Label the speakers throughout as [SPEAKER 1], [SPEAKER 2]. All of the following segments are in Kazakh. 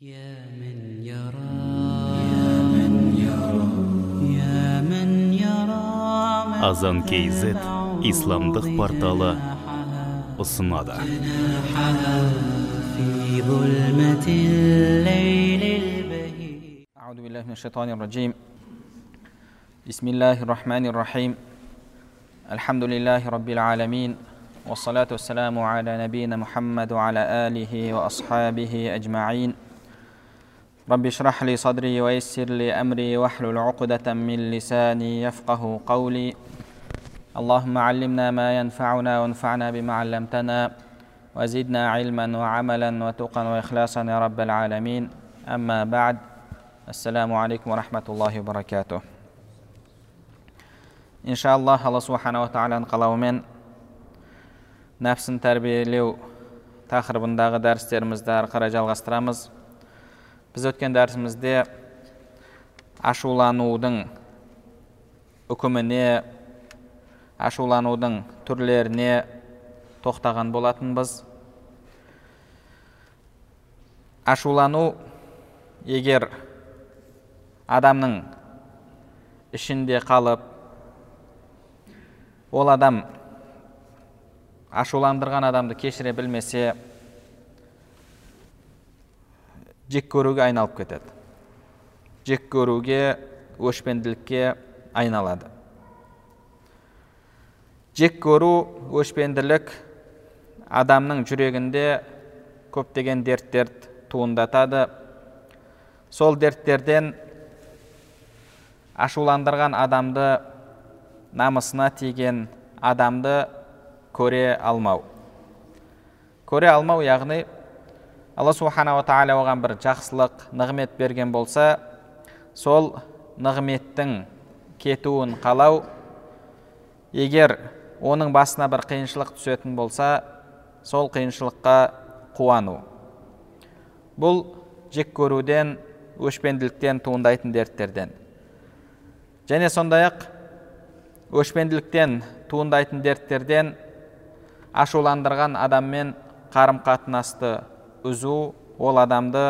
[SPEAKER 1] يا من يرى يا من يرى يا من يرى
[SPEAKER 2] азан kz исламдық порталы ұсынады
[SPEAKER 1] في ظلمة الليل البهيج
[SPEAKER 3] أعوذ بالله من الشيطان الرجيم بسم الله الرحمن الرحيم الحمد لله رب العالمين والصلاة والسلام على نبينا محمد وعلى آله وأصحابه أجمعين رب اشرح لي صدري ويسر لي أمري واحلل عقدة من لساني يفقه قولي اللهم علمنا ما ينفعنا وانفعنا بما علمتنا وزدنا علما وعملا وتقا وإخلاصا يا رب العالمين أما بعد السلام عليكم ورحمة الله وبركاته иншаллах алла субханала тағаланың қалауымен нәпсін тәрбиелеу тақырыбындағы дәрістерімізді ары қарай жалғастырамыз біз өткен дәрісімізде ашуланудың үкіміне ашуланудың түрлеріне тоқтаған болатынбыз ашулану егер адамның ішінде қалып ол адам ашуландырған адамды кешіре білмесе жек көруге айналып кетеді жек көруге өшпенділікке айналады жек көру өшпенділік адамның жүрегінде көптеген дерттер туындатады сол дерттерден ашуландырған адамды намысына тиген адамды көре алмау көре алмау яғни алла субханала тағала оған бір жақсылық нығмет берген болса сол нығметтің кетуін қалау егер оның басына бір қиыншылық түсетін болса сол қиыншылыққа қуану. Бұл жек көруден өшпенділіктен туындайтын дерттерден. Және сондай ақ өшпенділіктен туындайтын дерттерден ашуландырған адаммен қарым қатынасты үзу ол адамды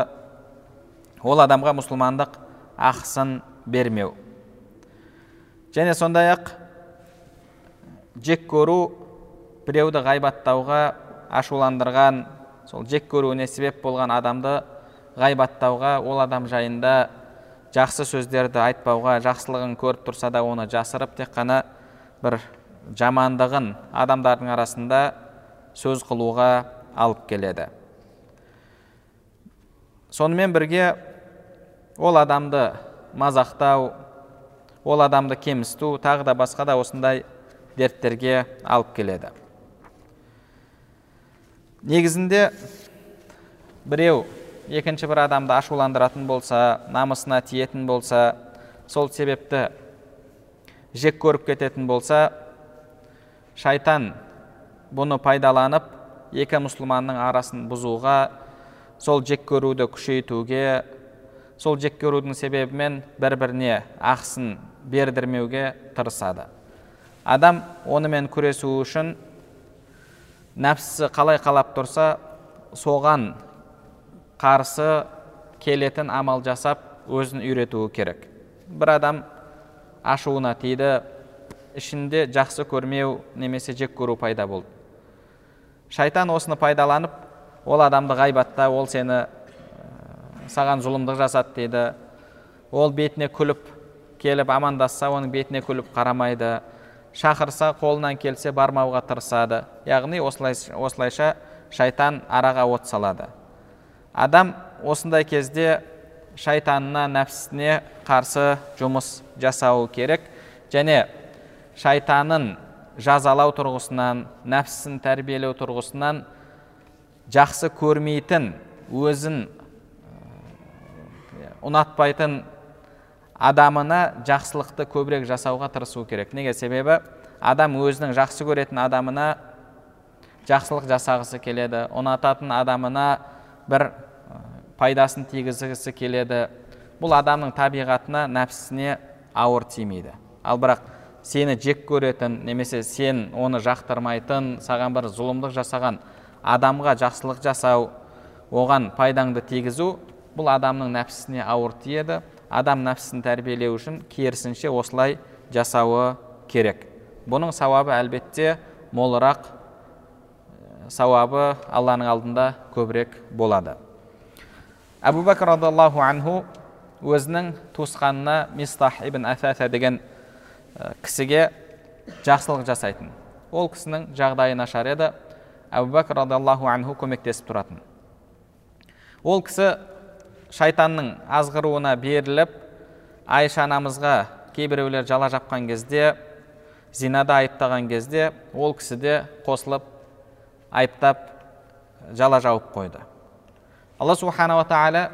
[SPEAKER 3] ол адамға мұсылмандық ақысын бермеу. Және сондай ақ жек көру біреуді ғайбаттауға ашуландырған сол жек көруіне себеп болған адамды ғайбаттауға ол адам жайында жақсы сөздерді айтпауға жақсылығын көріп тұрса да оны жасырып тек қана бір жамандығын адамдардың арасында сөз қылуға алып келеді. Сонымен бірге ол адамды мазақтау ол адамды кемсіту тағы да басқа да осындай дерттерге алып келеді. Негізінде біреу екінші бір адамды ашуландыратын болса намысына тиетін болса сол себепті жек көріп кететін болса шайтан бұны пайдаланып екі мұсылманның арасын бұзуға сол жек көруді күшейтуге сол жек көрудің себебімен бір біріне ақысын бердірмеуге тырысады. Адам онымен күресу үшін нәпсісі қалай қалап тұрса соған қарсы келетін амал жасап өзін үйретуі керек. Бір адам ашуына тиді ішінде жақсы көрмеу немесе жек көру пайда болды. Шайтан осыны пайдаланып ол адамды ғайбатта ол сені саған зұлымдық жасады дейді. Ол бетіне күліп келіп амандасса оның бетіне күліп қарамайды. Шақырса қолынан келсе бармауға тырысады. Яғни осылайша шайтан араға от салады. Адам осындай кезде шайтанына нәпсісіне қарсы жұмыс жасауы керек. Және шайтанын жазалау тұрғысынан нәпсісін тәрбиелеу тұрғысынан жақсы көрмейтін өзін ұнатпайтын адамына жақсылықты көбірек жасауға тырысу керек. Неге себебі? Адам өзінің жақсы көретін адамына жақсылық жасағысы келеді ұнататын адамына бір пайдасын тигізгісі келеді. Бұл адамның табиғатына нәпсісіне ауыр тимейді. Ал бірақ сені жек көретін немесе сен оны жақтырмайтын саған бір зұлымдық жасаған адамға жақсылық жасау оған пайдаңды тигізу бұл адамның нәпсісіне ауыр тиеді. Адам нәпсісін тәрбиелеу үшін керісінше осылай жасауы керек. Бұның сауабы әлбетте молырақ сауабы алланың алдында көбірек болады. Әбу бәкір радиаллаху анху өзінің туысқанына мистах ибн афафа деген кісіге жақсылық жасайтын. Ол кісінің жағдайы нашар еді. Әбу бәкір радиаллаху анху көмектесіп тұратын. Ол кісі шайтанның азғыруына беріліп айша анамызға кейбіреулер жала жапқан кезде зинада айыптаған кезде ол кісі де қосылып айыптап жала жауып қойды. Алла субханала тағала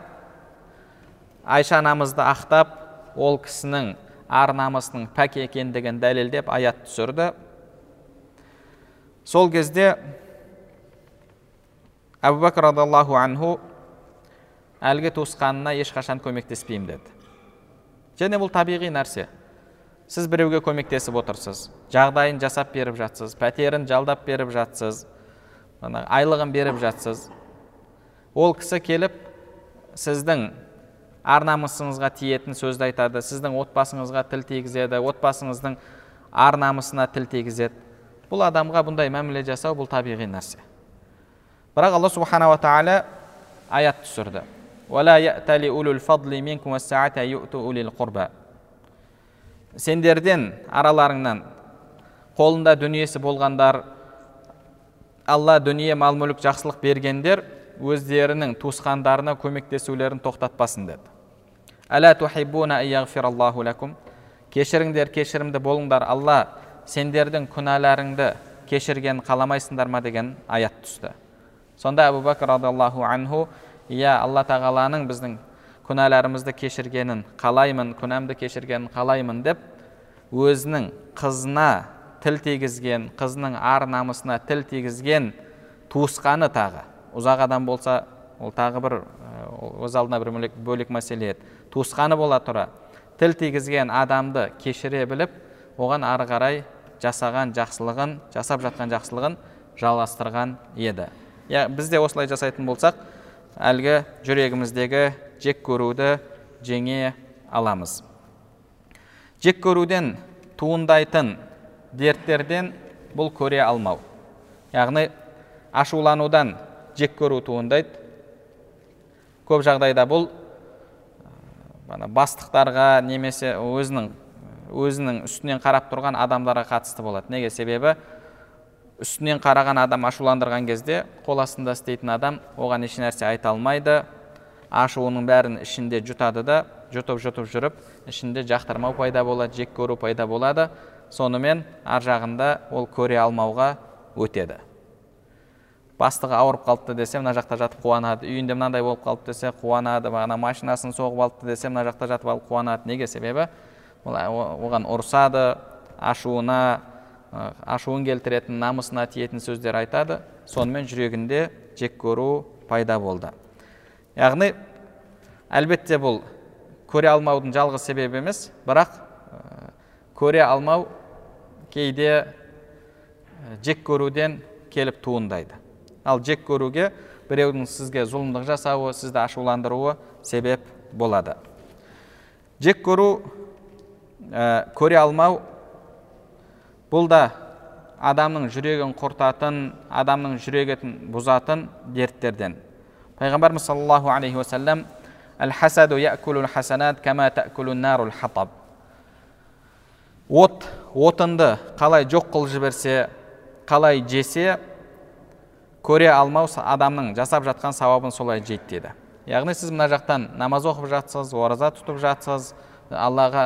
[SPEAKER 3] айша анамызды ақтап ол кісінің ар намысының пәк екендігін дәлелдеп аят түсірді. Сол кезде әбу бәкір радиаллаху анху әлгі туысқанына ешқашан көмектеспеймін деді және бұл табиғи нәрсе сіз біреуге көмектесіп отырсыз жағдайын жасап беріп жатсыз пәтерін жалдап беріп жатсыз айлығын беріп жатсыз ол кісі келіп сіздің ар намысыңызға тиетін сөзді айтады сіздің отбасыңызға тіл тигізеді отбасыңыздың ар намысына тіл тигізеді бұл адамға бұндай мәміле жасау бұл табиғи нәрсе бірақ алла субханала тағала аят түсірді. Сендерден араларыңнан қолында дүниесі болғандар алла дүние мал мүлік жақсылық бергендер өздерінің туысқандарына көмектесулерін тоқтатпасын деді. Кешіріңдер кешірімді болыңдар алла сендердің күнәларыңды кешіргенін қаламайсыңдар ма? деген аят түсті. Сонда әбу бәкір радиаллаху анху иә алла тағаланың біздің күнәларымызды кешіргенін қалаймын күнәмді кешіргенін қалаймын деп өзінің қызына тіл тигізген қызының ар намысына тіл тигізген туысқаны тағы. Ұзақ адам болса ол тағы бір өз алдына бір бөлек, бөлек мәселе еді. Туысқаны бола тұра. Тіл тигізген адамды кешіре біліп оған ары қарай жасаған жақсылығын жасап жатқан жақсылығын жалғастырған еді. Иә біз де осылай жасайтын болсақ әлгі жүрегіміздегі жек көруді жеңе аламыз. Жек көруден туындайтын дерттерден бұл көре алмау. Яғни ашуланудан жек көру туындайды. Көп жағдайда бұл бастықтарға немесе өзінің өзінің үстінен қарап тұрған адамдарға қатысты болады. Неге? Себебі үстінен қараған адам ашуландырған кезде қол астында істейтін адам оған ешнәрсе айта алмайды. Ашуының бәрін ішінде жұтады да жұтып жұтып жүріп ішінде жақтырмау пайда болады жек көру пайда болады. Сонымен ар жағында ол көре алмауға өтеді. Бастығы ауырып қалыпты десе мына жақта жатып қуанады. Үйінде мынандай болып қалыпты десе қуанады. Бағана машинасын соғып алыпты десе мына жақта жатып алып қуанады. Неге себебі? Оған ұрсады ашуына ашуын келтіретін намысына тиетін сөздер айтады. Сонымен жүрегінде жек көру пайда болды. Яғни әлбетте бұл көре алмаудың жалғыз себебі емес бірақ көре алмау кейде жек көруден келіп туындайды. Ал жек көруге біреудің сізге зұлымдық жасауы сізді ашуландыруы себеп болады. Жек көру көре алмау бұл да адамның жүрегін құртатын адамның жүрегін бұзатын дерттерден. Пайғамбарымыз саллаллаху алейхи уассалам от отынды қалай жоқ қылып жіберсе қалай жесе көре алмау адамның жасап жатқан сауабын солай жейді деді. Яғни сіз мына жақтан намаз оқып жатсыз ораза тұтып жатсыз аллаға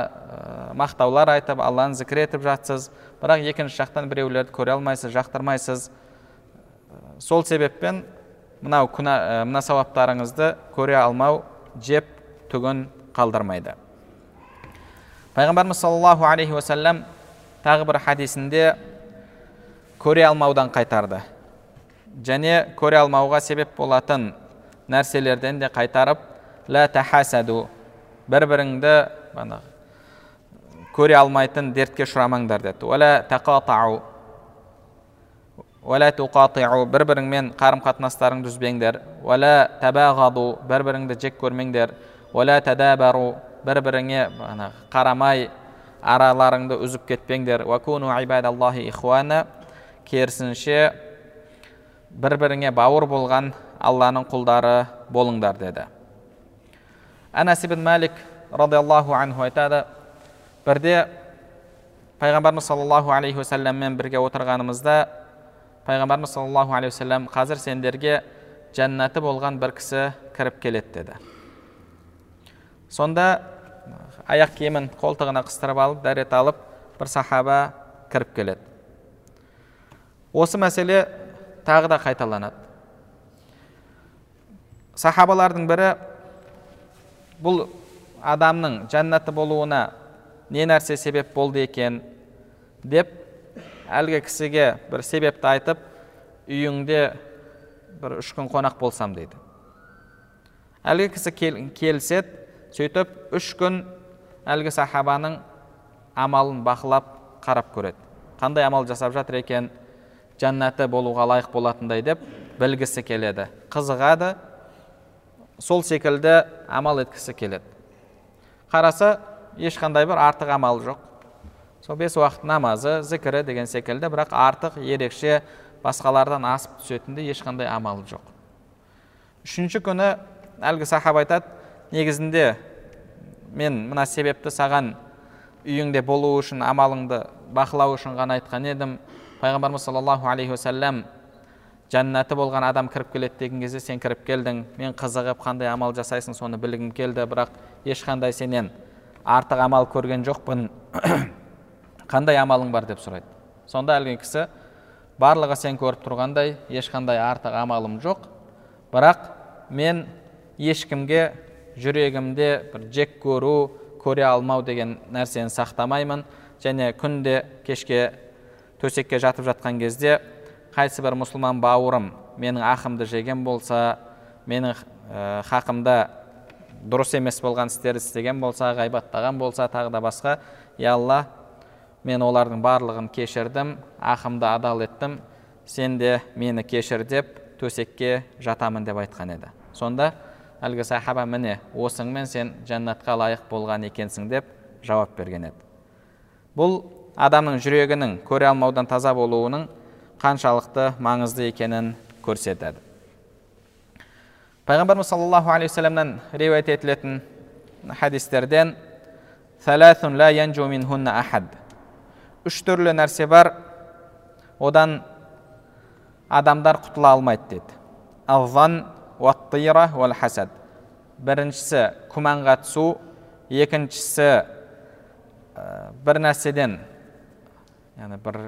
[SPEAKER 3] мақтаулар айтып алланы зікір етіп жатсыз бірақ екінші жақтан біреулерді көре алмайсыз жақтырмайсыз. Сол себеппен мынау күнә мына сауаптарыңызды көре алмау жеп түгін қалдырмайды. Пайғамбарымыз саллаллаху алейхи уассалам тағы бір хадисінде көре алмаудан қайтарды. Және көре алмауға себеп болатын нәрселерден де қайтарып лә тахасаду бір біріңді көре алмайтын дертке ұшырамаңдар деді. Бір біріңмен қарым қатынастарыңды үзбеңдер. Уәлә табағаду. Бір біріңді жек көрмеңдер. Уәлә тадабару бір біріңе қарамай араларыңды үзіп кетпеңдер. Уәкуну ибадаллахи ихуана. Керісінше бір біріңе бауыр болған алланың құлдары болыңдар деді. Анас ибн малик радиаллаху анху айтады бірде пайғамбарымыз саллаллаху алейхи уассаламмен бірге отырғанымызда пайғамбарымыз саллаллаху алейхи уассалам қазір сендерге жәннаты болған бір кісі кіріп келеді деді. Сонда аяқ киімін қолтығына қыстырып алып дәрет алып бір сахаба кіріп келеді. Осы мәселе тағы да қайталанады. Сахабалардың бірі бұл адамның жәннаты болуына не нәрсе себеп болды екен деп әлгі кісіге бір себепті айтып үйіңде бір үш күн қонақ болсам дейді. Әлгі кісі кел, келіседі сөйтіп үш күн әлгі сахабаның амалын бақылап қарап көреді. Қандай амал жасап жатыр екен? Жәннаты болуға лайық болатындай деп білгісі келеді. Қызығады сол секілді амал еткісі келеді. Қараса ешқандай бір артық амал жоқ. Сол бес уақыт намазы зікірі деген секілді бірақ артық ерекше басқалардан асып түсетіндей ешқандай амалы жоқ. Үшінші күні әлгі сахаба айтады негізінде мен мына себепті саған үйіңде болу үшін амалыңды бақылау үшін ғана айтқан едім. Пайғамбарымыз саллаллаху алейхи уассалам жәннаты болған адам кіріп келеді деген кезде сен кіріп келдің. Мен қызығып қандай амал жасайсың соны білгім келді. Бірақ ешқандай сенен артық амал көрген жоқпын. Қандай амалың бар деп сұрайды. Сонда әлгі кісі барлығы сен көріп тұрғандай ешқандай артық амалым жоқ. Бірақ мен ешкімге жүрегімде бір жек көру көре алмау деген нәрсені сақтамаймын. Және күнде кешке төсекке жатып жатқан кезде қайсы бір мұсылман бауырым менің ақымды жеген болса менің ә, хақымда дұрыс емес болған істерді істеген болса ғайбаттаған болса тағы да басқа я алла мен олардың барлығын кешірдім ақымды адал еттім сен де мені кешір деп төсекке жатамын деп айтқан еді. Сонда әлгі сахаба міне осыңмен сен жәннатқа лайық болған екенсің деп жауап берген еді. Бұл адамның жүрегінің көре алмаудан таза болуының қаншалықты маңызды екенін көрсетеді. Пайғамбарымыз саллаллаху алейхи вассаламнан риуаят етілетін хадистерден үш түрлі нәрсе бар одан адамдар құтыла алмайды деді хасад біріншісі күмәнға түсу екіншісі бір нәрседен яғни бір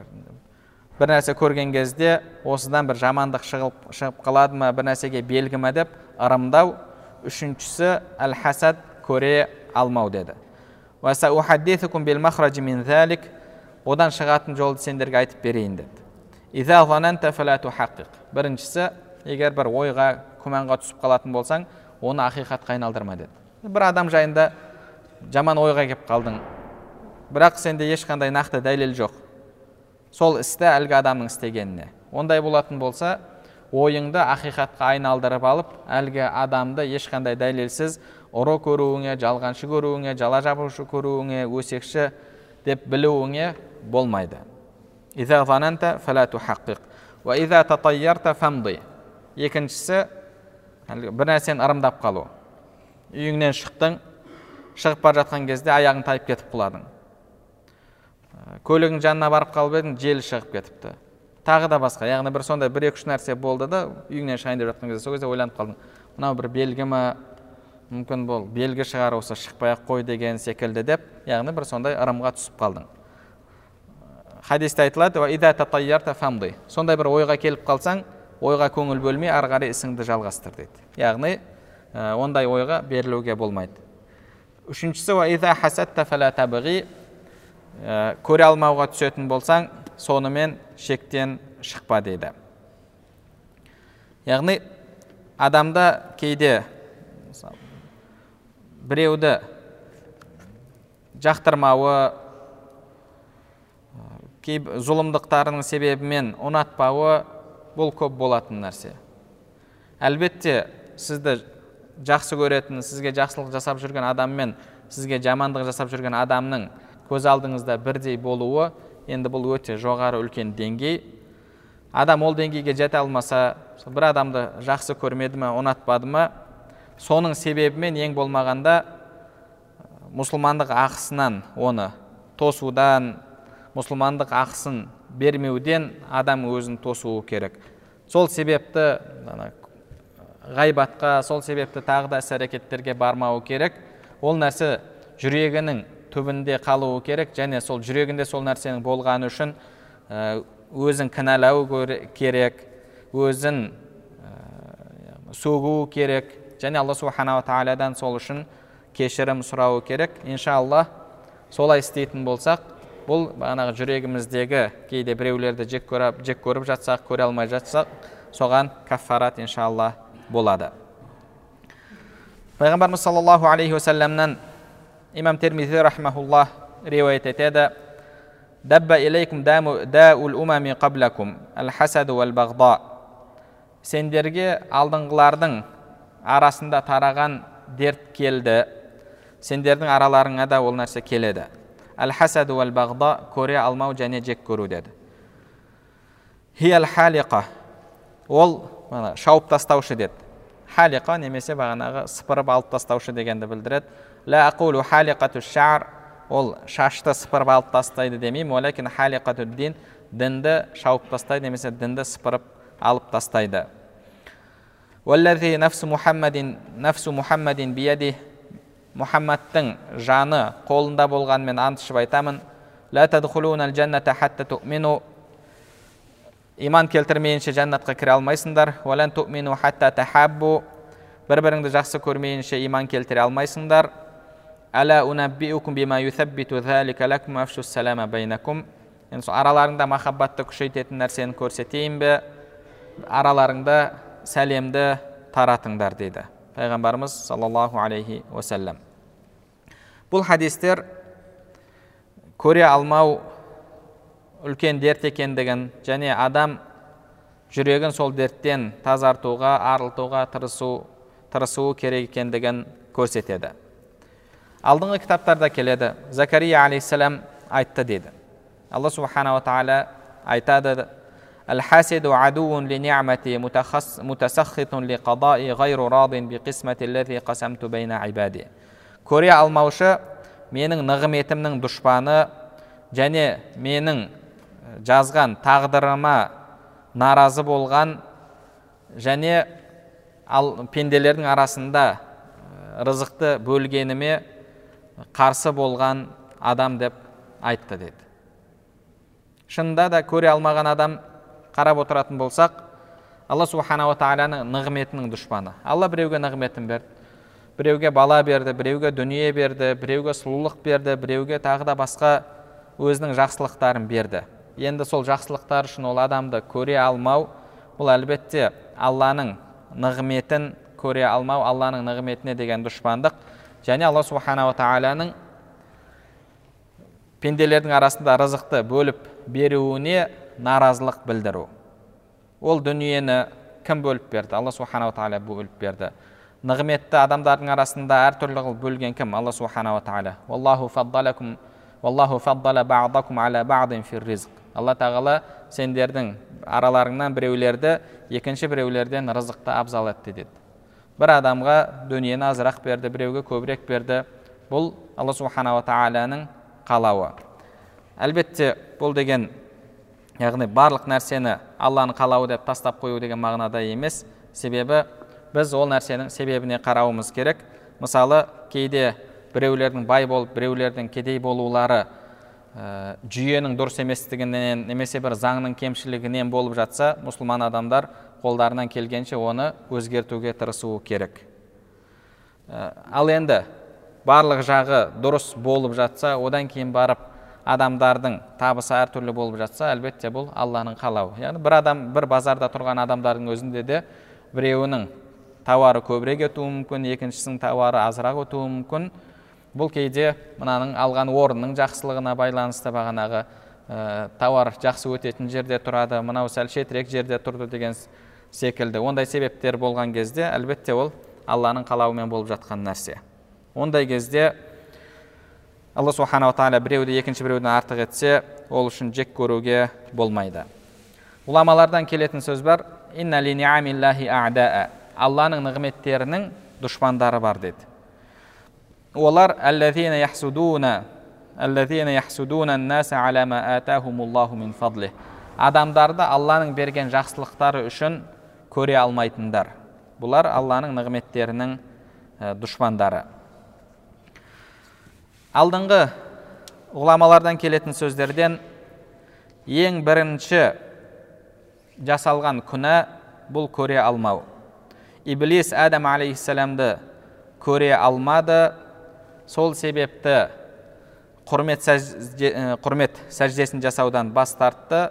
[SPEAKER 3] бір нәрсе көрген кезде осыдан бір жамандық шығып, шығып қалады ма бір нәрсеге белгі ма деп ырымдау үшіншісі әл хасад көре алмау деді. Одан шығатын жолды сендерге айтып берейін деді. Біріншісі егер бір ойға күмәнға түсіп қалатын болсаң оны ақиқатқа айналдырма деді. Бір адам жайында жаман ойға келіп қалдың. Бірақ сенде ешқандай нақты дәлел жоқ. Сол істі әлгі адамның істегеніне. Ондай болатын болса ойыңды ақиқатқа айналдырып алып әлгі адамды ешқандай дәлелсіз ұры көруіңе жалғаншы көруіңе жала жабушы көруіңе өсекші деп білуіңе болмайды. Екіншісі бір нәрсені ырымдап қалу. Үйіңнен шықтың шығып бара жатқан кезде аяғың тайып кетіп құладың. Көлігің жанына барып қалып едің жел шығып кетіпті. Тағы да басқа яғни бір сондай бір екі үш нәрсе болды да үйіңнен шығайын деп жатқан кезде сол кезде ойланып қалдың мынау бір белгі ма мүмкін бұл белгі шығар осы шықпай ақ қой деген секілді деп яғни бір сондай ырымға түсіп қалдың хадисте айтылады сондай бір ойға келіп қалсаң ойға көңіл бөлмей ары қарай ісіңді жалғастыр дейді. Яғни ондай ойға берілуге болмайды. Үшіншісі көре алмауға түсетін болсаң сонымен шектен шықпа дейді. Яғни адамда кейде біреуді жақтырмауы кей зұлымдықтарының себебімен ұнатпауы бұл көп болатын нәрсе. Әлбетте сізді жақсы көретін сізге жақсылық жасап жүрген адаммен сізге жамандық жасап жүрген адамның көз алдыңызда бірдей болуы енді бұл өте жоғары үлкен деңгей. Адам ол деңгейге жете алмаса бір адамды жақсы көрмеді ме ұнатпады ма? Соның себебімен ең болмағанда мұсылмандық ақысынан оны тосудан мұсылмандық ақысын бермеуден адам өзін тосуы керек. Сол себепті ғайбатқа сол себепті тағы да іс әрекеттерге бармауы керек. Ол нәрсе жүрегінің түбінде қалуы керек және сол жүрегінде сол нәрсенің болғаны үшін өзін кінәлау керек өзін сөгуі керек және алла субханала тағаладан сол үшін кешірім сұрауы керек. Иншалла солай істейтін болсақ бұл бағанағы жүрегіміздегі кейде біреулерді жек көріп, жек көріп жатсақ көре алмай жатсақ соған каффарат иншалла болады. Пайғамбарымыз саллаллаху алейхи уассаламнан имам термизи рахмауллах риуаят етеді дабба илейкум даул умами қаблакум әл хасаду әл бағда сендерге алдыңғылардың арасында тараған дерт келді сендердің араларыңа да ол нәрсе келеді әл хасаду әл бағда көре алмау және жек көру деді халиқа ол шауып тастаушы деді халиқа немесе бағанағы сыпырып алып тастаушы дегенді білдіреді ла aqulu халиқату шар ол шашты сыпырып алып тастайды демеймін. Уәләкин халиқату дин дінді шауып тастайды немесе дінді сыпырып алып тастайды. Уәлләзи нафсу мұхаммадин нафсу мұхаммадин биядих мұхаммадтың жаны қолында болғанымен ант ішіп айтамын. Ла тадхулуна жәнната хатта туъмину иман келтірмейінше жәннатқа кіре алмайсыңдар. Уәлән туъмину хатта тахаббу бір біріңді жақсы көрмейінше иман келтіре алмайсыңдар. Бима юсаббиту салама енді араларыңда махаббатты күшейтетін нәрсені көрсетейін бе араларыңда сәлемді таратыңдар дейді пайғамбарымыз саллаллаху алейхи уасалам бұл хадистер көре алмау үлкен дерт екендігін және адам жүрегін сол дерттен тазартуға арылтуға тырысу тырысуы керек екендігін көрсетеді алдыңғы кітаптарда келеді закария алейхисалам айтты дейді алла субханала тағала айтады الحاسد عدو لنعمتي متسخط لقضاء غير راض بقسمة الذي قسمت بين عبادي көре алмаушы менің нығметімнің дұшпаны және менің жазған тағдырыма наразы болған және ал пенделердің арасында рызықты бөлгеніме қарсы болған адам деп айтты деді шынында да көре алмаған адам қарап отыратын болсақ алла субханала тағаланың нығметінің дұшпаны алла біреуге нығметін берді біреуге бала берді біреуге дүние берді біреуге сұлулық берді біреуге тағы да басқа өзінің жақсылықтарын берді енді сол жақсылықтар үшін ол адамды көре алмау бұл әлбетте алланың нығметін көре алмау алланың нығметіне деген дұшпандық және алла субханала тағаланың пенделердің арасында рызықты бөліп беруіне наразылық білдіру. Ол дүниені кім бөліп берді? Алла субханала тағала бөліп берді. Нығметті адамдардың арасында әртүрлі қылып бөлген кім? Алла субханала тағала алла тағала сендердің араларыңнан біреулерді екінші біреулерден рызықты абзал етті деді. Бір адамға дүниені азырақ берді біреуге көбірек берді. Бұл алла субханала тағаланың қалауы. Әлбетте бұл деген яғни барлық нәрсені алланың қалауы деп тастап қою деген мағынада емес. Себебі біз ол нәрсенің себебіне қарауымыз керек. Мысалы кейде біреулердің бай болып біреулердің кедей болулары ә, жүйенің дұрыс еместігінен немесе бір заңның кемшілігінен болып жатса мұсылман адамдар қолдарынан келгенше оны өзгертуге тырысуы керек. Ә, ал енді барлық жағы дұрыс болып жатса одан кейін барып адамдардың табысы әртүрлі болып жатса әлбетте бұл алланың қалауы. Яғни бір адам бір базарда тұрған адамдардың өзінде де біреуінің тауары көбірек өтуі мүмкін екіншісінің тауары азырақ өтуі мүмкін. Бұл кейде мынаның алған орнының жақсылығына байланысты бағанағы ә, тауар жақсы өтетін жерде тұрады мынау сәл шетірек жерде тұрды деген секілді. Ондай себептер болған кезде әлбетте ол алланың қалауымен болып жатқан нәрсе. Ондай кезде алла субханала тағала біреуді екінші біреуден артық етсе ол үшін жек көруге болмайды. Ғұламалардан келетін сөз бар. Алланың нығметтерінің дұшпандары бар деді. Олар адамдарды алланың берген жақсылықтары үшін көре алмайтындар. Бұлар алланың нығметтерінің дұшпандары. Алдыңғы ғұламалардан келетін сөздерден ең бірінші жасалған күнә бұл көре алмау. Иблис адам алейхисаламды көре алмады. Сол себепті құрмет, құрмет сәждесін жасаудан бас тартты.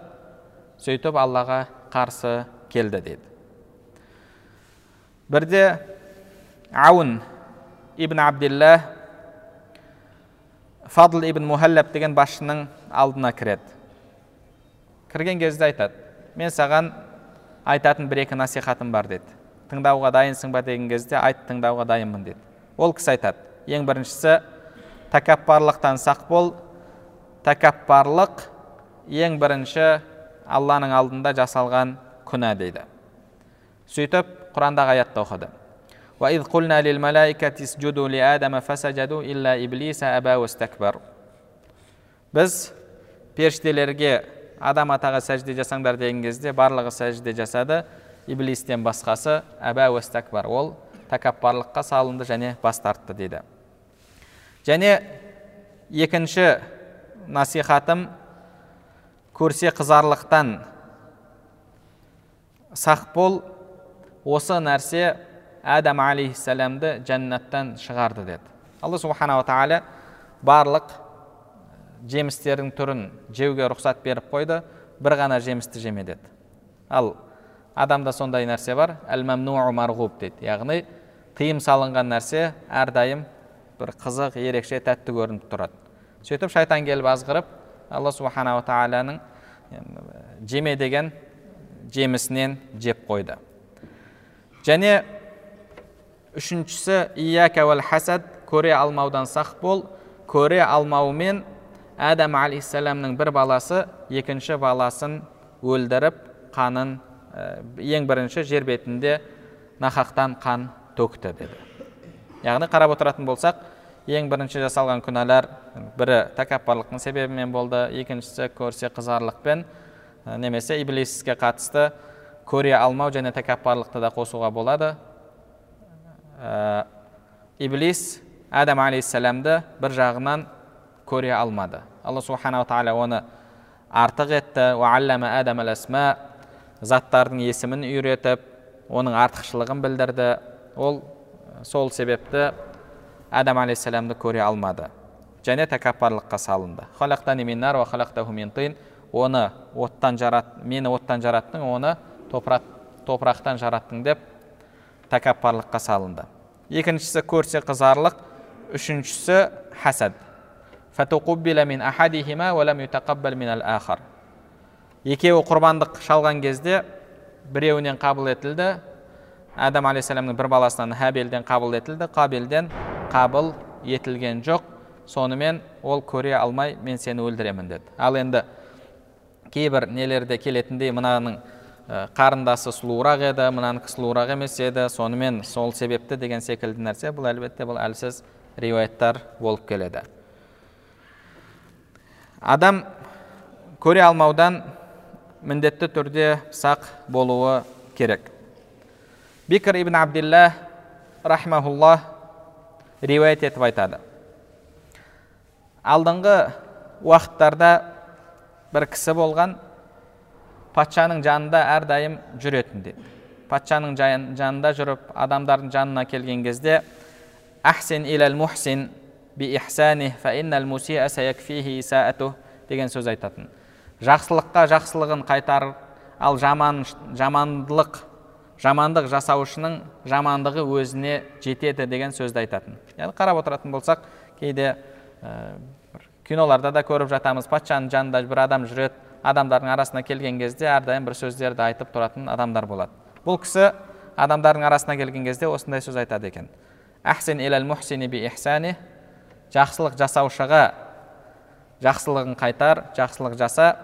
[SPEAKER 3] Сөйтіп аллаға қарсы келді деді. Бірде аун ибн абдилла фадл ибн мухаллаб деген басшының алдына кіреді кірген кезде айтады мен саған айтатын бір екі насихатым бар деді тыңдауға дайынсың ба деген кезде айт тыңдауға дайынмын деді ол кісі айтады ең біріншісі тәкаппарлықтан сақ бол тәкаппарлық ең бірінші алланың алдында жасалған күнә дейді сөйтіп құрандағы аятты оқыды وإذ قلنا للملائكة اسجدوا لآدم فسجدوا إلا إبليس أبى واستكبر біз періштелерге адам атаға сәжде жасаңдар деген кезде барлығы сәжде жасады иблистен басқасы әбә уастакбар ол тәкаппарлыққа салынды және бас тартты дейді және екінші насихатым көрсе қызарлықтан сақ бол осы нәрсе адам алейхисаламды жәннаттан шығарды деді. Алла субханала тағала барлық жемістердің түрін жеуге рұқсат беріп қойды бір ғана жемісті жеме деді. Ал адамда сондай нәрсе бар әл марғуб дейді яғни тыйым салынған нәрсе әрдайым бір қызық ерекше тәтті көрініп тұрады. Сөйтіп шайтан келіп азғырып алла субханала тағаланың жеме деген жемісінен жеп қойды. Және үшіншісі ияка уәл хасад көре алмаудан сақ бол. Көре алмаумен адам алейхисаламның бір баласы екінші баласын өлдіріп қанын ең бірінші жер бетінде нахақтан қан төкті деді. Яғни қарап отыратын болсақ ең бірінші жасалған күнәлар бірі тәкаппарлықтың себебімен болды екіншісі көрсе қызарлықпен немесе иблиске қатысты көре алмау және тәкаппарлықты да қосуға болады ә, иблис адам алейхисаламды бір жағынан көре алмады алла субханала тағала оны артық етті заттардың есімін үйретіп оның артықшылығын білдірді ол сол себепті адам алейхисаламды көре алмады және тәкаппарлыққа салынды оны оттан жарат мені оттан жараттың оны топырақ, топырақтан жараттың деп тәкаппарлыққа салынды. Екіншісі көрсе қызарлық үшіншісі хасад. Екеуі құрбандық шалған кезде біреуінен қабыл етілді. Адам алейхисаламның бір баласынан хабелден қабыл етілді. Қабелден қабыл етілген жоқ. Сонымен ол көре алмай мен сені өлтіремін деді. Ал енді кейбір нелерде келетіндей мынаның қарындасы сұлуырақ еді мынанікі сұлуырақ емес еді сонымен сол себепті деген секілді нәрсе бұл. Әлбетте бұл әлсіз риуаяттар болып келеді. Адам көре алмаудан міндетті түрде сақ болуы керек. Бикр ибн абдилла рахмаулла риуаят етіп айтады. Алдыңғы уақыттарда бір кісі болған патшаның жанында әрдайым жүретін деді патшаның жанында жүріп адамдардың жанына келген кезде әхсен иләл мухсин би деген сөз айтатын. Жақсылыққа жақсылығын қайтар ал жаман жамандылық жамандық жасаушының жамандығы өзіне жетеді деген сөзді айтатын. Яғни қарап отыратын болсақ кейде ә, киноларда да көріп жатамыз патшаның жанында бір адам жүреді адамдардың арасына келген кезде әрдайым бір сөздерді айтып тұратын адамдар болады. Бұл кісі адамдардың арасына келген кезде осындай сөз айтады екен. Әхсен иләл мухсини би ихсани жақсылық жасаушыға жақсылығын қайтар жақсылық жаса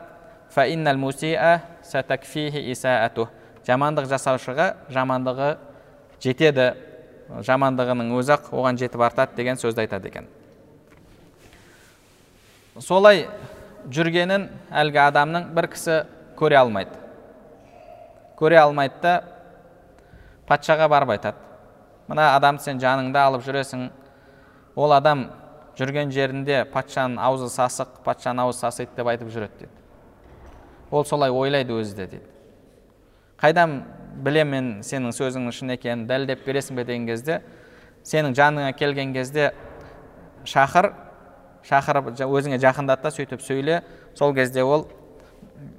[SPEAKER 3] фа иннал мусиа сатакфихи исаату жамандық жасаушыға жамандығы жетеді жамандығының өзі оған жетіп артады деген сөзді айтады екен. Солай жүргенін әлгі адамның бір кісі көре алмайды. Көре алмайды да патшаға барып айтады. Мына адамды сен жаныңда алып жүресің. Ол адам жүрген жерінде патшаның аузы сасық патшаның аузы сасиды деп айтып жүреді деді. Ол солай ойлайды өзі де дейді қайдан білемін мен сенің сөзіңнің шын екенін дәлелдеп бересің бе? деген кезде сенің жаныңа келген кезде шақыр шақырып өзіңе жақындат та сөйтіп сөйле. Сол кезде ол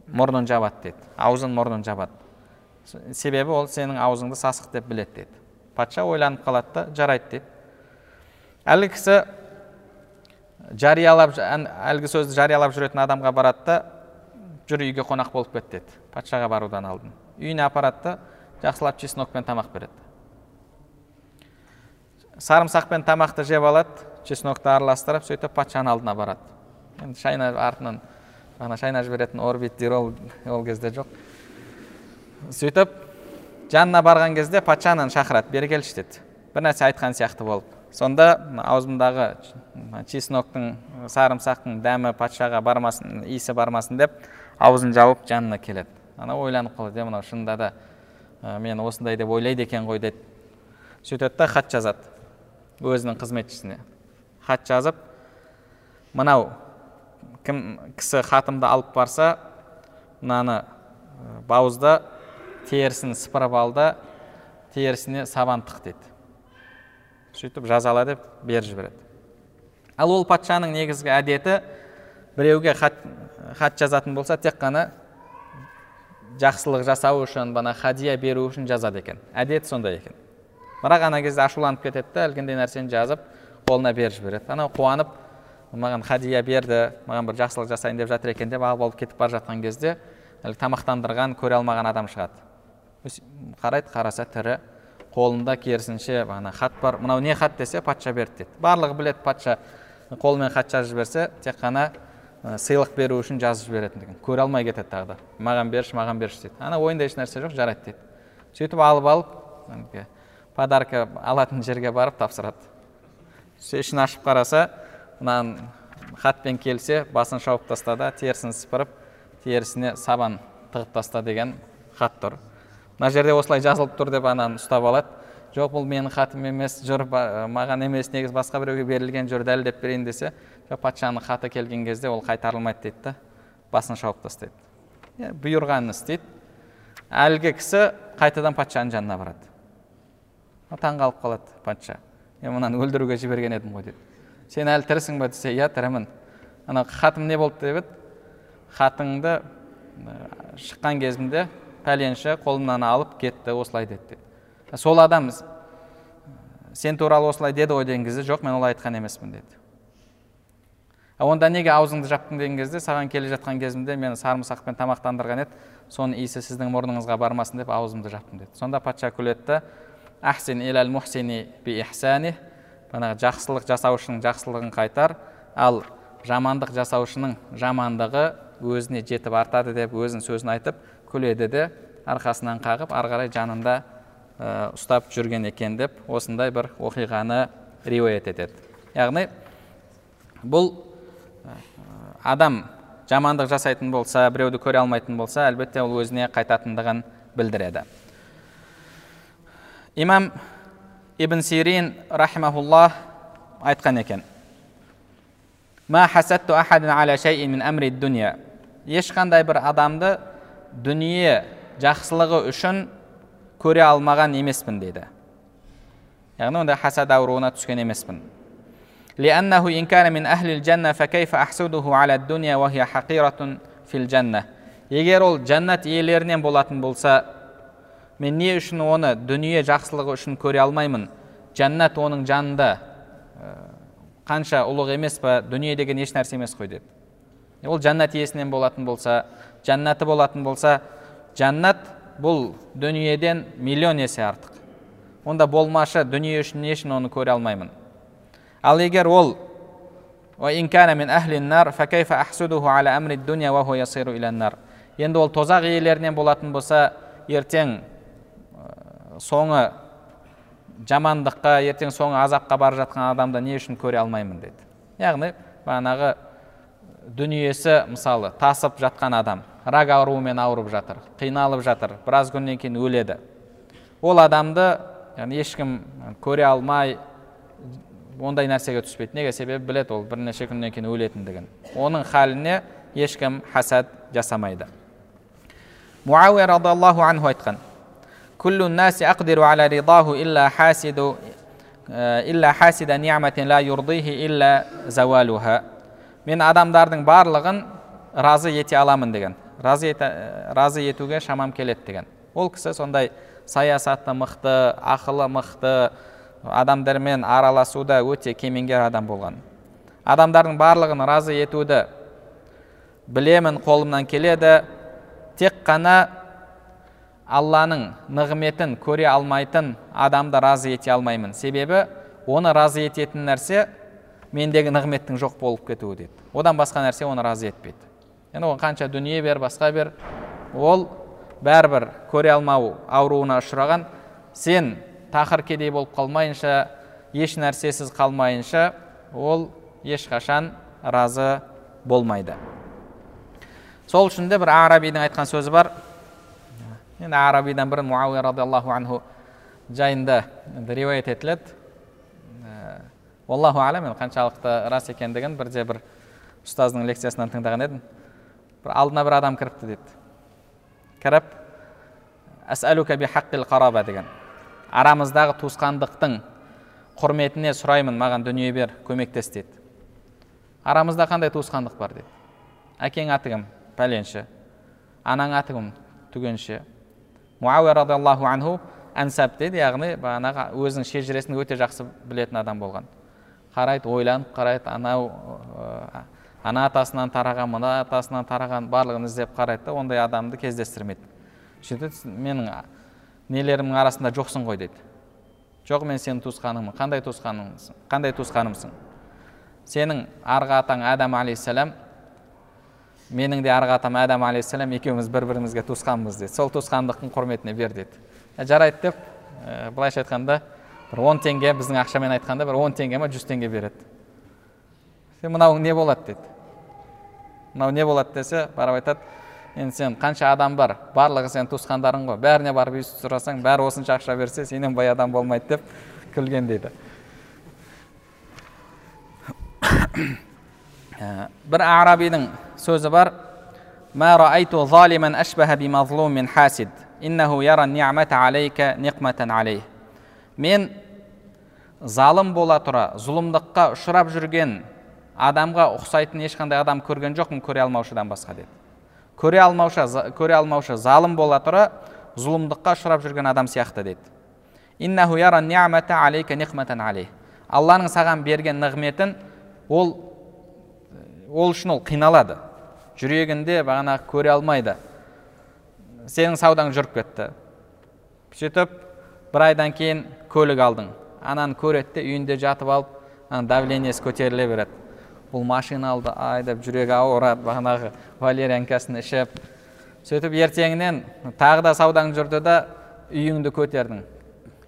[SPEAKER 3] мұрнын жабады дейді. Аузын мұрнын жабады. Себебі ол сенің аузыңды сасық деп біледі дейді. Патша ойланып қалады да жарайды дейді. Әлгі кісі жариялап әлгі сөзді жариялап жүретін адамға барады да жүр үйге қонақ болып кет деді патшаға барудан алдын. Үйіне апарады да жақсылап чеснокпен тамақ береді. Сарымсақпен тамақты жеп алады. Чеснокты араластырып сөйтіп патшаның алдына барады. Енді шайнап артынан ана шайнап жіберетін орбит дейді ол кезде жоқ. Сөйтіп жанына барған кезде патшаны шақырады бері келші деді. Бір нәрсе айтқан сияқты болып сонда аузымдағы чесноктың сарымсақтың дәмі патшаға бармасын иісі бармасын деп аузын жауып жанына келеді. Ана ойланып қалады е мынау шынында да ә, мені осындай деп ойлайды екен ғой деді. Сөйтеді да хат жазады өзінің қызметшісіне. Хат жазып мынау кім кісі хатымды алып барса мынаны бауызды терісін сыпырып ал да терісіне сабан тық дейді. Сөйтіп жазала деп беріп жібереді. Ал ол патшаның негізгі әдеті біреуге хат, хат жазатын болса тек қана жақсылық жасау үшін бана хадия беру үшін жазады екен. Әдеті сондай екен. Бірақ ана кезде ашуланып кетеді да әлгіндей нәрсені жазып қолына беріп жібереді. Анау қуанып маған хадия берді маған бір жақсылық жасайын деп жатыр екен деп алып алып кетіп бара жатқан кезде әлгі тамақтандырған көре алмаған адам шығады. Қарайды қараса тірі қолында керісінше ана хат бар. Мынау не хат десе патша берді дейді барлығы біледі патша қолымен хат жазып жіберсе тек қана сыйлық беру үшін жазып жіберетіндігін көре алмай кетеді тағы да. Маған берші маған берші дейді ана ойында ешнәрсе жоқ жарайды дейді сөйтіп алып алып подарка алатын жерге барып тапсырады. Ішін ашып қараса мынаның хатпен келсе басын шауып таста да терісін сыпырып терісіне сабан тығып таста деген хат тұр. Мына жерде осылай жазылып тұр деп ананы ұстап алады. Жоқ бұл менің хатым емес жүр маған емес негізі басқа біреуге берілген жүр дәлелдеп берейін десе жоқ патшаның хаты келген кезде ол қайтарылмайды дейді да басын шауып тастайды. Бұйырғанын істейді. Әлгі кісі қайтадан патшаның жанына барады. Таңқалып қалады патша. Мен мынаны өлтіруге жіберген едім ғой дейді сен әлі тірісің ба десе иә тірімін ана хатым не болды деп еді? Хатыңды шыққан кезімде пәленші қолымнан алып кетті осылай деді дейді сол адам сен туралы осылай деді ғой деген кезде жоқ мен олай айтқан емеспін деді. Онда неге аузыңды жаптың деген кезде саған келе жатқан кезімде мені сарымсақпен тамақтандырған еді. Соның иісі сіздің мұрныңызға бармасын деп аузымды жаптым деді. Сонда патша күледі ахсин илал мухсини би ихсани бағанағы жақсылық жасаушының жақсылығын қайтар. Ал жамандық жасаушының жамандығы өзіне жетіп артады деп өзінің сөзін айтып күледі де арқасынан қағып ары қарай жанында ә, ұстап жүрген екен деп осындай бір оқиғаны риуаят етеді. Яғни бұл адам жамандық жасайтын болса біреуді көре алмайтын болса әлбетте ол өзіне қайтатындығын білдіреді имам ибн сирин рахимахуллах айтқан екен ешқандай бір адамды дүние жақсылығы үшін көре алмаған емеспін дейді яғни ондай хасад ауруына түскен емеспін لأنه إن كان من أهل الجنة فكيف أحسده على الدنيا وهي حقيرة في الجنة егер ол жәннат иелерінен болатын болса мен не үшін оны дүние жақсылығы үшін көре алмаймын? Жәннат оның жанында қанша ұлық емес па дүние деген еш нәрсе емес қой деді ол жәннат иесінен болатын болса жәннаты болатын болса жәннат бұл дүниеден миллион есе артық. Онда болмашы дүние үшін не үшін оны көре алмаймын? Ал егер ол енді ол тозақ иелерінен болатын болса ертең соңы жамандыққа ертең соңы азапқа бара жатқан адамды не үшін көре алмаймын деді. Яғни бағанағы дүниесі мысалы тасып жатқан адам рак ауруымен ауырып жатыр қиналып жатыр біраз күннен кейін өледі. Ол адамды яғни ешкім көре алмай ондай нәрсеге түспейді. Неге себебі біледі ол бірнеше күннен кейін өлетіндігін. Оның халіне ешкім хасад жасамайды. Муауия радиаллаху анху айтқан كل الناس أقدر على رضاه إلا حاسد إلا حاسد نعمة لا يرضيه إلا زوالها мен адамдардың барлығын разы ете аламын деген разы, ете, разы етуге шамам келеді деген ол кісі сондай саясаты мықты ақылы мықты адамдармен араласуда өте кемеңгер адам болған адамдардың барлығын разы етуді білемін қолымнан келеді тек қана алланың нығметін көре алмайтын адамды разы ете алмаймын. Себебі оны разы ететін нәрсе мендегі нығметтің жоқ болып кетуі деді. Одан басқа нәрсе оны разы етпейді. Енді оған қанша дүние бер басқа бер. Ол бәрібір көре алмау ауруына ұшыраған. Сен тақыр кедей болып қалмайынша еш нәрсесіз қалмайынша ол ешқашан разы болмайды. Сол үшін де бір арабидің айтқан сөзі бар. Енді арабидан бұрын муауия радиаллаху анху жайында риуаят етіледі аллаху енді қаншалықты рас екендігін бірде бір ұстаздың лекциясынан тыңдаған едім бір алдына бір адам кіріпті дейді кіріп әсәлука би қараба деген арамыздағы туысқандықтың құрметіне сұраймын маған дүние бер көмектес дейді арамызда қандай туысқандық бар дейді әкең аты кім пәленші анаң аты кім түгенше муауия радиаллаху анху әнсәп дейді яғни бағанағы өзінің шежіресін өте жақсы білетін адам болған. Қарайды ойланып қарайды анау ана атасынан тараған мына атасынан тараған барлығын іздеп қарайды да ондай адамды кездестірмейді. Сөйтеді менің нелерімнің арасында жоқсың ғой дейді. Жоқ мен сенің туысқаныңмын. Қандай туысқаныңсың? Қандай туысқанымсың? Сенің арғы атаң адам алейхисалам менің де арғы атам адам алейхисалам екеуміз бір бірімізге туысқанбыз дейді сол туысқандықтың құрметіне бер деді. Ә, жарайды деп ә, былайша айтқанда бір он теңге біздің ақшамен айтқанда бір он теңге ма жүз теңге береді. Сен мынауың не болады дейді мынау не болады десе барып айтады енді сен қанша адам бар барлығы сенің туысқандарың ғой бәріне барып үй сұрасаң бәрі осынша ақша берсе сенен бай адам болмайды деп күлген дейді бір арабидің сөзі бар мен залым бола тұра зұлымдыққа ұшырап жүрген адамға ұқсайтын ешқандай адам көрген жоқпын көре алмаушыдан басқа деді көре алмаушы көре алмаушы залым бола тұра зұлымдыққа ұшырап жүрген адам сияқты деді алланың саған берген нығметін ол ол үшін ол қиналады жүрегінде бағанағы көре алмайды. Сенің саудаң жүріп кетті. Сөйтіп бір айдан кейін көлік алдың. Ананы көреді де үйінде жатып алып ана давлениесі көтеріле береді. Бұл машина алды ай деп жүрегі ауырады бағанағы валерьянкасын ішіп. Сөйтіп ертеңінен тағы да саудаң жүрді да үйіңді көтердің.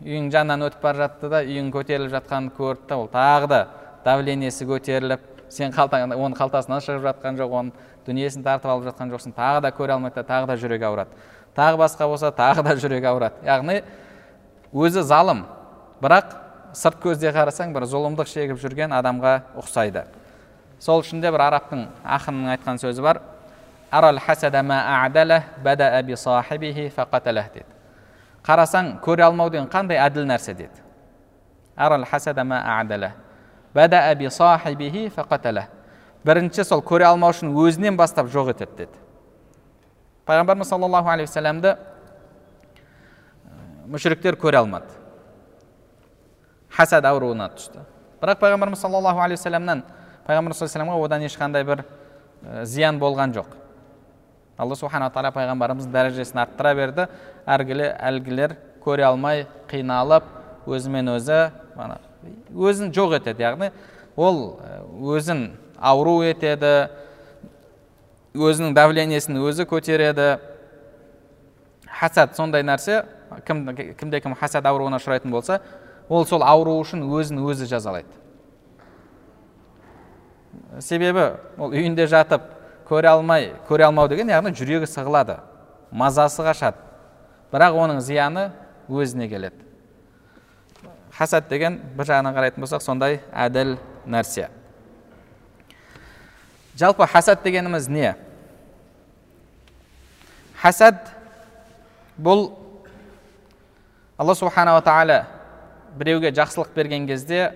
[SPEAKER 3] Үйің жанынан өтіп бара жатты да үйің көтеріліп жатқанын көрді да ол. Тағы да давлениесі көтеріліп сен қалтаң оның қалтасынан шығып жатқан жоқ оның дүниесін тартып алып жатқан жоқсың тағы да көре алмайды тағы да жүрегі ауырады. Тағы басқа болса тағы да жүрегі ауырады. Яғни өзі залым. Бірақ сырт көзде қарасаң бір зұлымдық шегіп жүрген адамға ұқсайды. Сол үшін де бір арабтың ақынның айтқан сөзі бар. Деді қарасаң көре алмау деген қандай әділ нәрсе деді бірінші сол көре алмаушының өзінен бастап жоқ етеді деді. Пайғамбарымыз саллаллаху алейхи уассаламды мүшіріктер көре алмады. Хасад ауруына түсті. Бірақ пайғамбарымыз саллаллаху алейхи вассаламнан пайғамбар саллаллаху одан ешқандай бір зиян болған жоқ. Алла субхана тағала пайғамбарымыздың дәрежесін арттыра берді. Әргілі әлгілер көре алмай қиналып өзімен өзі өзін жоқ етеді яғни ол өзін ауру етеді өзінің давлениесін өзі көтереді. Хасад сондай нәрсе кім, кімде кім хасад ауруына ұшырайтын болса ол сол ауру үшін өзін өзі жазалайды. Себебі ол үйінде жатып көре алмай көре алмау деген яғни жүрегі сығылады мазасы қашады. Бірақ оның зияны өзіне келеді. Хасад деген бір жағынан қарайтын болсақ сондай әділ нәрсе. Жалпы хасад дегеніміз не? Хасад бұл алла субханала тағала біреуге жақсылық берген кезде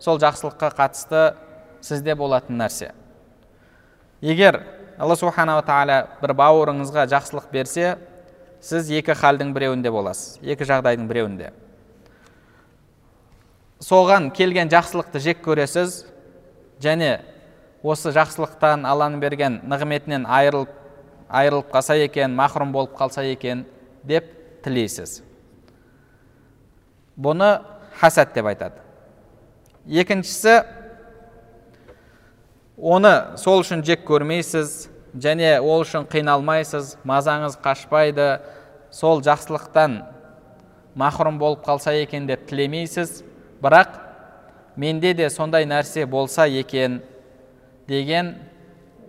[SPEAKER 3] сол жақсылыққа қатысты сізде болатын нәрсе. Егер алла субханала тағала бір бауырыңызға жақсылық берсе сіз екі халдің біреуінде боласыз екі жағдайдың біреуінде. Соған келген жақсылықты жек көресіз және осы жақсылықтан алланың берген нығметінен айырылып айырылып қалса екен махрұм болып қалса екен деп тілейсіз. Бұны хасад деп айтады. Екіншісі оны сол үшін жек көрмейсіз және ол үшін қиналмайсыз мазаңыз қашпайды сол жақсылықтан махрұм болып қалса екен деп тілемейсіз. Бірақ менде де сондай нәрсе болса екен деген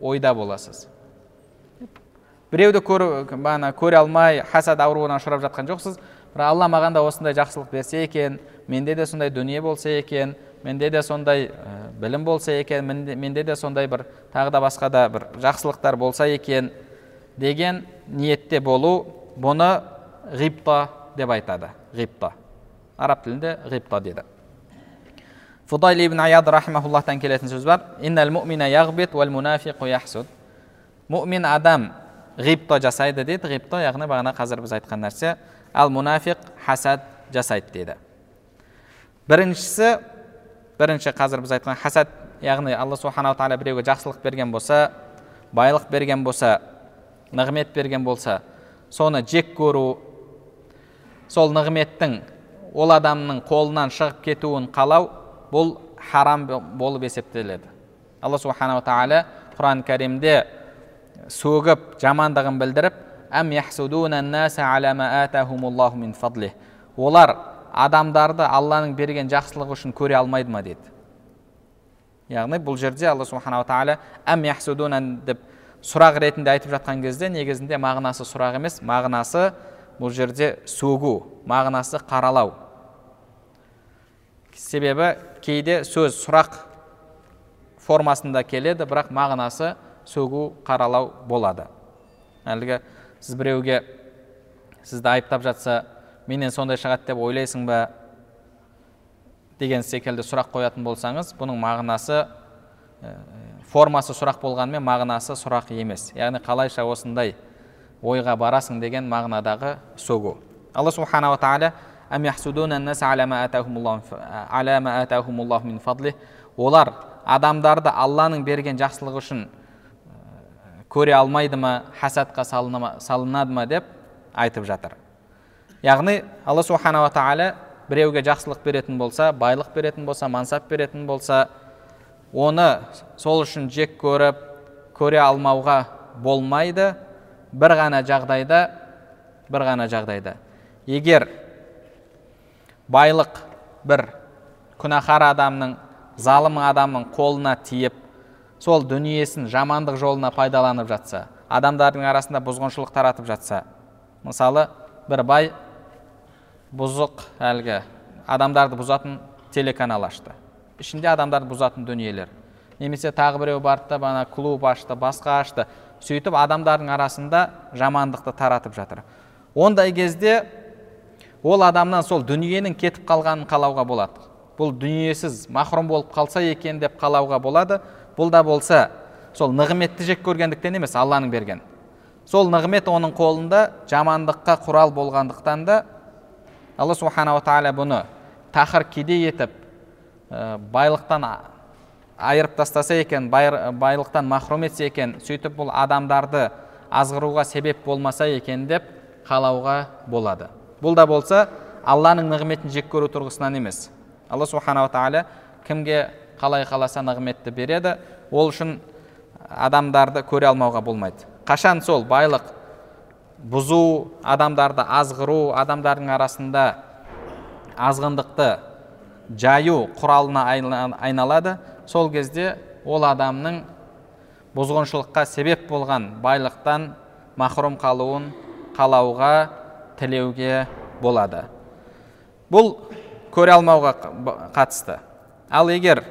[SPEAKER 3] ойда боласыз. Біреуді көре алмай хасад ауруына ұшырап жатқан жоқсыз. Бірақ алла маған да осындай жақсылық берсе екен менде де сондай дүние болса екен менде де сондай білім болса екен менде, де сондай бір тағы да басқа да бір жақсылықтар болса екен деген ниетте болу бұны ғипта деп айтады. Ғипта араб тілінде ғипта деді. Фудайл ибн аяд рахимахуллахтан келетін сөз бар мүмин адам ғипта жасайды дейді ғипта яғни бағана қазір біз айтқан нәрсе ал мұнафиқ хасад жасайды дейді біріншісі бірінші қазір біз айтқан хасад яғни алла субханала тағала біреуге жақсылық берген болса байлық берген болса нығмет берген болса соны жек көру сол нығметтің ол адамның қолынан шығып кетуін қалау бұл харам болып есептеледі. Алла субханала тағала құран кәрімде сөгіп жамандығын білдіріп олар адамдарды алланың берген жақсылығы үшін көре алмайды ма деді яғни бұл жерде алла субханала тағала әм яхсудуна деп сұрақ ретінде айтып жатқан кезде негізінде мағынасы сұрақ емес мағынасы бұл жерде сөгу мағынасы қаралау. Себебі кейде сөз сұрақ формасында келеді бірақ мағынасы сөгу қаралау болады. Әлгі сіз біреуге сізді айыптап жатса менен сондай шығады деп ойлайсың ба деген секілді сұрақ қоятын болсаңыз бұның мағынасы ә, формасы сұрақ болғанымен мағынасы сұрақ емес. Яғни қалайша осындай ойға барасың деген мағынадағы сөгу. Алла субханала тағала олар адамдарды алланың берген жақсылығы үшін көре алмайды ма хасадқа салынады ма деп айтып жатыр яғни алла субханала тағала біреуге жақсылық беретін болса байлық беретін болса мансап беретін болса оны сол үшін жек көріп көре алмауға болмайды бір ғана жағдайда бір ғана жағдайда егер байлық бір. Күнәһар адамның залым адамның қолына тиіп сол дүниесін жамандық жолына пайдаланып жатса адамдардың арасында бұзғыншылық таратып жатса мысалы бір бай бұзық әлгі адамдарды бұзатын телеканал ашты. Ішінде адамдарды бұзатын дүниелер. Немесе тағы біреу барды да клуб ашты басқа ашты. Сөйтіп адамдардың арасында жамандықты таратып жатыр. Ондай кезде ол адамнан сол дүниенің кетіп қалғанын қалауға болады. Бұл дүниесіз махрұм болып қалса екен деп қалауға болады. Бұл да болса сол нығметті жек көргендіктен емес алланың берген. Сол нығмет оның қолында жамандыққа құрал болғандықтан да алла субханала тағала бұны тақыр кедей етіп ә, байлықтан айырып тастаса екен байлықтан махрум етсе екен сөйтіп бұл адамдарды азғыруға себеп болмаса екен деп қалауға болады. Бұл да болса алланың нығметін жек көру тұрғысынан емес. Алла субханала тағала кімге қалай қаласа нығметті береді ол үшін адамдарды көре алмауға болмайды. Қашан сол байлық? Бұзу адамдарды азғыру адамдардың арасында азғындықты жаю құралына айналады. Сол кезде ол адамның бұзғыншылыққа себеп болған байлықтан махрұм қалуын қалауға тілеуге болады. Бұл көре алмауға қатысты. Ал егер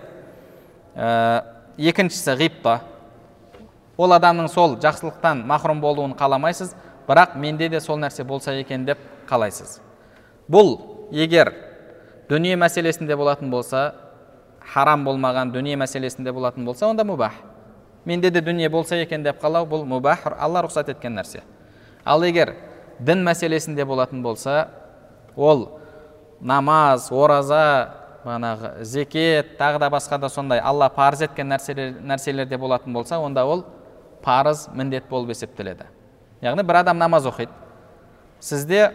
[SPEAKER 3] ә, екіншісі ғипта ол адамның сол жақсылықтан махрұм болуын қаламайсыз бірақ менде де сол нәрсе болса екен деп қалайсыз. Бұл егер дүние мәселесінде болатын болса харам болмаған дүние мәселесінде болатын болса онда мүбах менде де дүние болса екен деп қалау бұл мүбах алла рұқсат еткен нәрсе. Ал егер дін мәселесінде болатын болса ол намаз ораза бағанағы зекет тағы да басқа да сондай алла парыз еткен нәрселер, нәрселерде болатын болса онда ол парыз міндет болып есептеледі. Яғни бір адам намаз оқиды. Сізде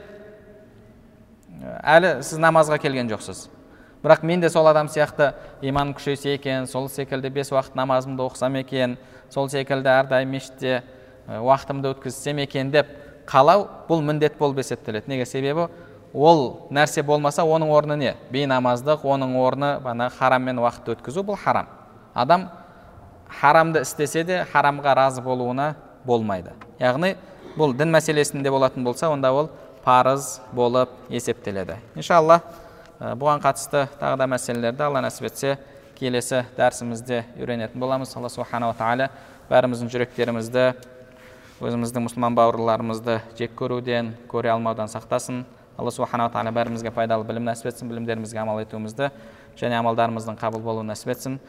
[SPEAKER 3] әлі сіз намазға келген жоқсыз. Бірақ мен де сол адам сияқты иманым күшейсе екен сол секілді бес уақыт намазымды оқысам екен сол секілді әрдайым мешітте уақытымды өткізсем екен деп қалау бұл міндет болып есептеледі. Неге? Себебі ол нәрсе болмаса оның орны не? Бейнамаздық оның орны бана хараммен уақыт өткізу бұл харам. Адам харамды істесе де харамға разы болуына болмайды. Яғни бұл дін мәселесінде болатын болса онда ол парыз болып есептеледі. Иншалла бұған қатысты тағы да мәселелерді алла нәсіп етсе келесі дәрісімізде үйренетін боламыз. Алла субханала тағала бәріміздің жүректерімізді өзіміздің мұсылман бауырларымызды жек көруден көре алмаудан сақтасын. Алла субханала тағала бәрімізге пайдалы білім нәсіп етсін білімдерімізге амал етуімізді және амалдарымыздың қабыл болуын нәсіп етсін.